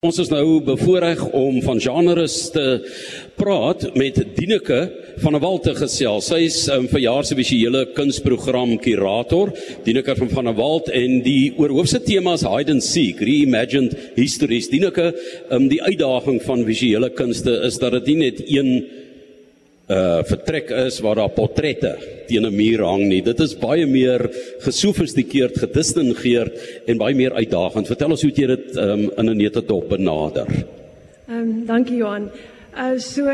Ons is nou bevoorreg om van genres te praat met Dieneke van der Walt te gesels. Sy is um, verjaar se visuele kunsprogram kurator, Dieneke van van der Walt en die oorhoofse tema is hide and seek, reimagined histories. Dieneke, um, die uitdaging van visuele kunste is dat dit nie net een uh vertrek is waar daar portrette teen 'n muur hang nie. Dit is baie meer gesofistikeerd, gedistingeerd en baie meer uitdagend. Vertel ons hoe jy dit um, in 'n netop benader. Ehm um, dankie Johan. Uh so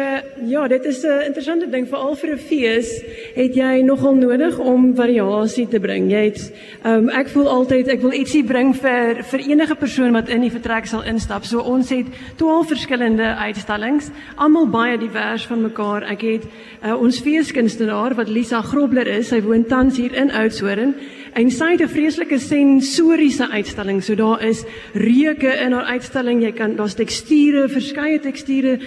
ja, dit is 'n interessante ding veral vir 'n fees het jy nogal nodig om variasie te bring. Jy het um ek voel altyd ek wil ietsie bring vir vir enige persoon wat in die vertrek sal instap. So ons het 12 verskillende uitstallings, almal baie divers van mekaar. Ek het uh, ons feeskunstenaar wat Lisa Grobler is. Sy woon tans hier in Oudtshoorn en sy het 'n vreeslike sensoriese uitstalling. So daar is reuke in haar uitstalling. Jy kan daar's teksture, verskeie teksture,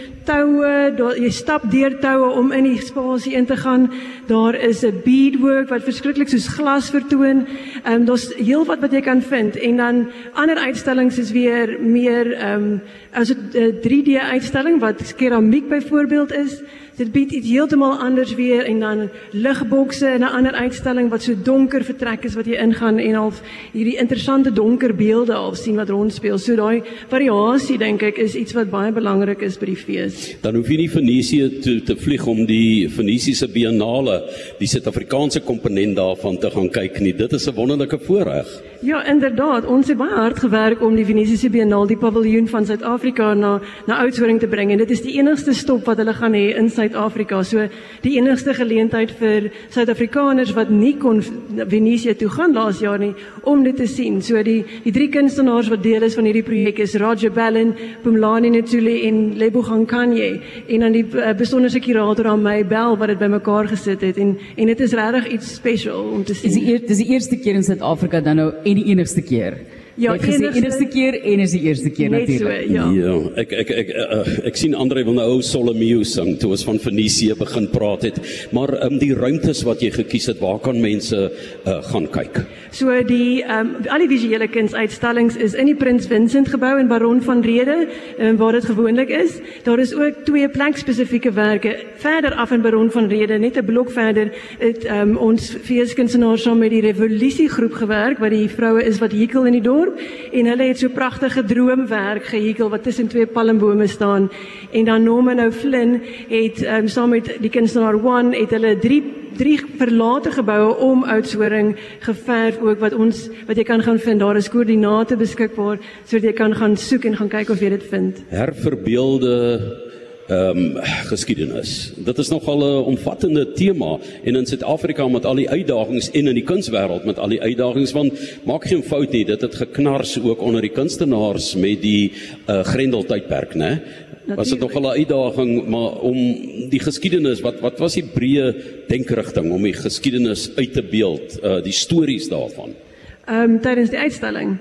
daar jy stap deur toue om in die spasie in te gaan. Daar is 'n beadwork wat verskriklik soos glas vertoon. Ehm um, daar's heelwat wat jy kan vind en dan ander uitstallings is weer meer ehm um, as 'n 3D uitstalling wat keramiek byvoorbeeld is. Dit bied iets heeltemal anders weer en dan ligbokse en 'n ander uitstalling wat so donker vertrek is wat jy ingaan en al hierdie interessante donker beelde al sien wat rondspeel. So daai variasie dink ek is iets wat baie belangrik is by die fees. Dan hoef jy nie Venesië toe te vlieg om die Venesiese Biennale, die Suid-Afrikaanse komponent daarvan te gaan kyk nie. Dit is 'n wonderlike voorreg. Ja, inderdaad. Ons het baie hard gewerk om die Venesiese Biennale, die paviljoen van Suid-Afrika na na Oudtshoorn te bring en dit is die enigste stop wat hulle gaan hê in Suid Suid-Afrika. So die enigste geleentheid vir Suid-Afrikaners wat nie kon Venesië toe gaan laas jaar nie om dit te sien. So die die drie kunstenaars wat deel is van hierdie projek is Roger Bellin, Pumlani Ntuli en Lebogang Kanye en dan die uh, besonderse kurator aan my bel wat dit bymekaar gesit het en en dit is regtig iets special om te sien. Is die, eer, is die eerste keer in Suid-Afrika dan nou en die enigste keer? Ja, ek sê eerste keer en is die eerste keer natuurlik. So, ja. ja, ek ek ek ek, uh, ek sien Andre wil nou ou Solomeo sing toe ons van Venesië begin praat het. Maar ehm um, die ruimtes wat jy gekies het, waar kan mense uh, gaan kyk? So die ehm um, al die visuele kunsuitstallings is in die Prins Vincent gebou in Baron van Rede, um, waar dit gewoonlik is. Daar is ook twee plek spesifieke werke verder af in Baron van Rede, net 'n blok verder, het ehm um, ons feeskunstenaars saam met die revolusie groep gewerk wat die vroue is wat hekel in die dorp dorp en hulle het so pragtige droomwerk gehekel wat tussen twee palmbome staan. En dan Norman O'Flynn het um, saam met die kunstenaar One het hulle drie drie verlate geboue om Oudtshoorn geverf ook wat ons wat jy kan gaan vind. Daar is koördinate beskikbaar sodat jy kan gaan soek en gaan kyk of jy dit vind. Herverbeelde ehm um, geskiedenis. Dit is nogal 'n omvattende tema en in Suid-Afrika met al die uitdagings en in die kunswêreld met al die uitdagings want maak geen fout nie, dit het geknars ook onder die kunstenaars met die uh, Grendel tydperk, né? Was dit nogal 'n uitdaging maar om die geskiedenis wat wat was die breë denkrigting om die geskiedenis uit te beeld, uh, die stories daarvan? Ehm um, tydens die uitstalling.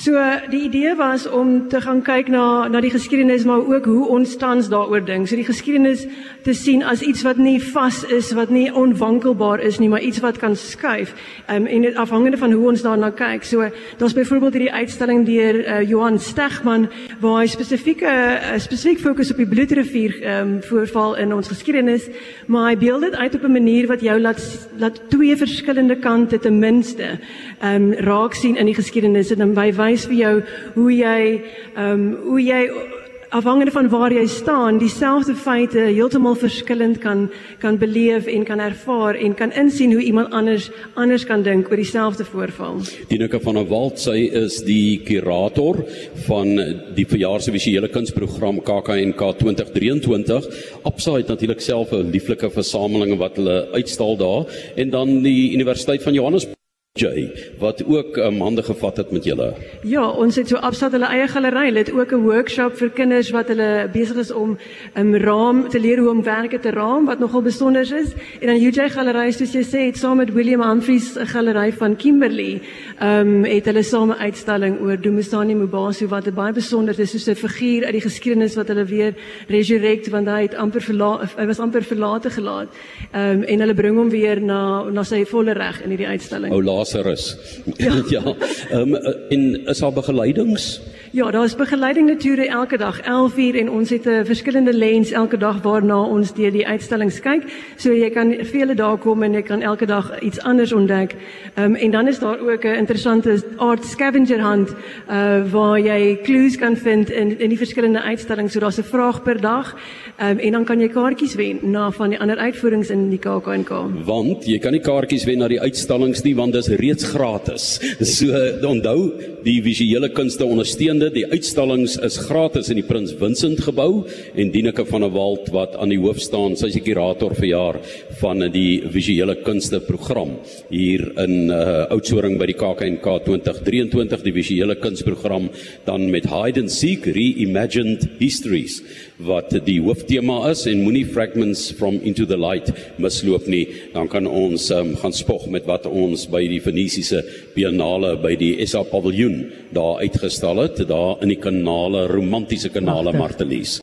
So die idee was om te gaan kyk na na die geskiedenis maar ook hoe ons tans daaroor dink. So die geskiedenis te sien as iets wat nie vas is, wat nie onwankelbaar is nie, maar iets wat kan skuif. Ehm um, en dit afhangende van hoe ons daarna kyk. So daar's byvoorbeeld hierdie uitstalling deur uh, Johan Stegman waar hy spesifieke uh, spesifiek fokus op die Bloedrivier ehm um, voorval in ons geskiedenis, maar hy beeld dit uit op 'n manier wat jou laat laat twee verskillende kante ten minste ehm um, raak sien in die geskiedenis en dan by wys vir jou hoe jy ehm um, hoe jy afhangende van waar jy staan dieselfde feite heeltemal verskillend kan kan beleef en kan ervaar en kan insien hoe iemand anders anders kan dink oor dieselfde voorval. Dieneke van der Walt sy is die kurator van die verjaarse visuele kunsprogram KAKNK 2023. Absa het natuurlik self 'n lieflike versameling wat hulle uitstal daar en dan die Universiteit van Johannesburg Jay wat ook um, hande gevat het met julle. Ja, ons het so afsat hulle eie galery. Hulle het ook 'n workshop vir kinders wat hulle besig is om 'n um, raam te leer hoe om werke te raam wat nogal besonder is. En dan UJ galery soos jy sê het saam met William Humphries 'n galery van Kimberley. Ehm um, het hulle saam 'n uitstalling oor Dumisani Mbasu wat baie besonder is soos 'n figuur uit die geskiedenis wat hulle weer resurrect want hy het amper verlaat hy was amper verlate gelaat. Ehm um, en hulle bring hom weer na na sy volle reg in hierdie uitstalling. Oh, Lazarus. Ja. ja. Um, en is daar begeleidings? Ja, daar is begeleidende toere elke dag 11uur en ons het 'n verskillende lens elke dag waarna ons deur die uitstallings kyk. So jy kan vele dae kom en jy kan elke dag iets anders ontdek. Ehm um, en dan is daar ook 'n interessante art scavenger hunt uh waar jy clues kan vind in in die verskillende uitstallings. So daar's 'n vraag per dag. Ehm um, en dan kan jy kaartjies wen na van die ander uitvoerings in die KAKNK. Want jy kan nie kaartjies wen na die uitstallings nie want dit is reeds gratis. So onthou die visuele kunste ondersteunde die uitstallings is gratis in die Prins Vincent gebou en Dieneke van der Walt wat aan die hoof staan, sy is die kurator vir jaar van die visuele kunste program hier in uh, Oudtshoorn by die KAKNK 2023 die visuele kunsprogram dan met Hide and Seek Reimagined Histories wat die hooftema is en moenie fragments from into the light misloop nie. Dan kan ons um, gaan spog met wat ons by die Venesiese Biennale by die SA Paviljoen daar uitgestal het daar in die kanale romantiese kanale Martelies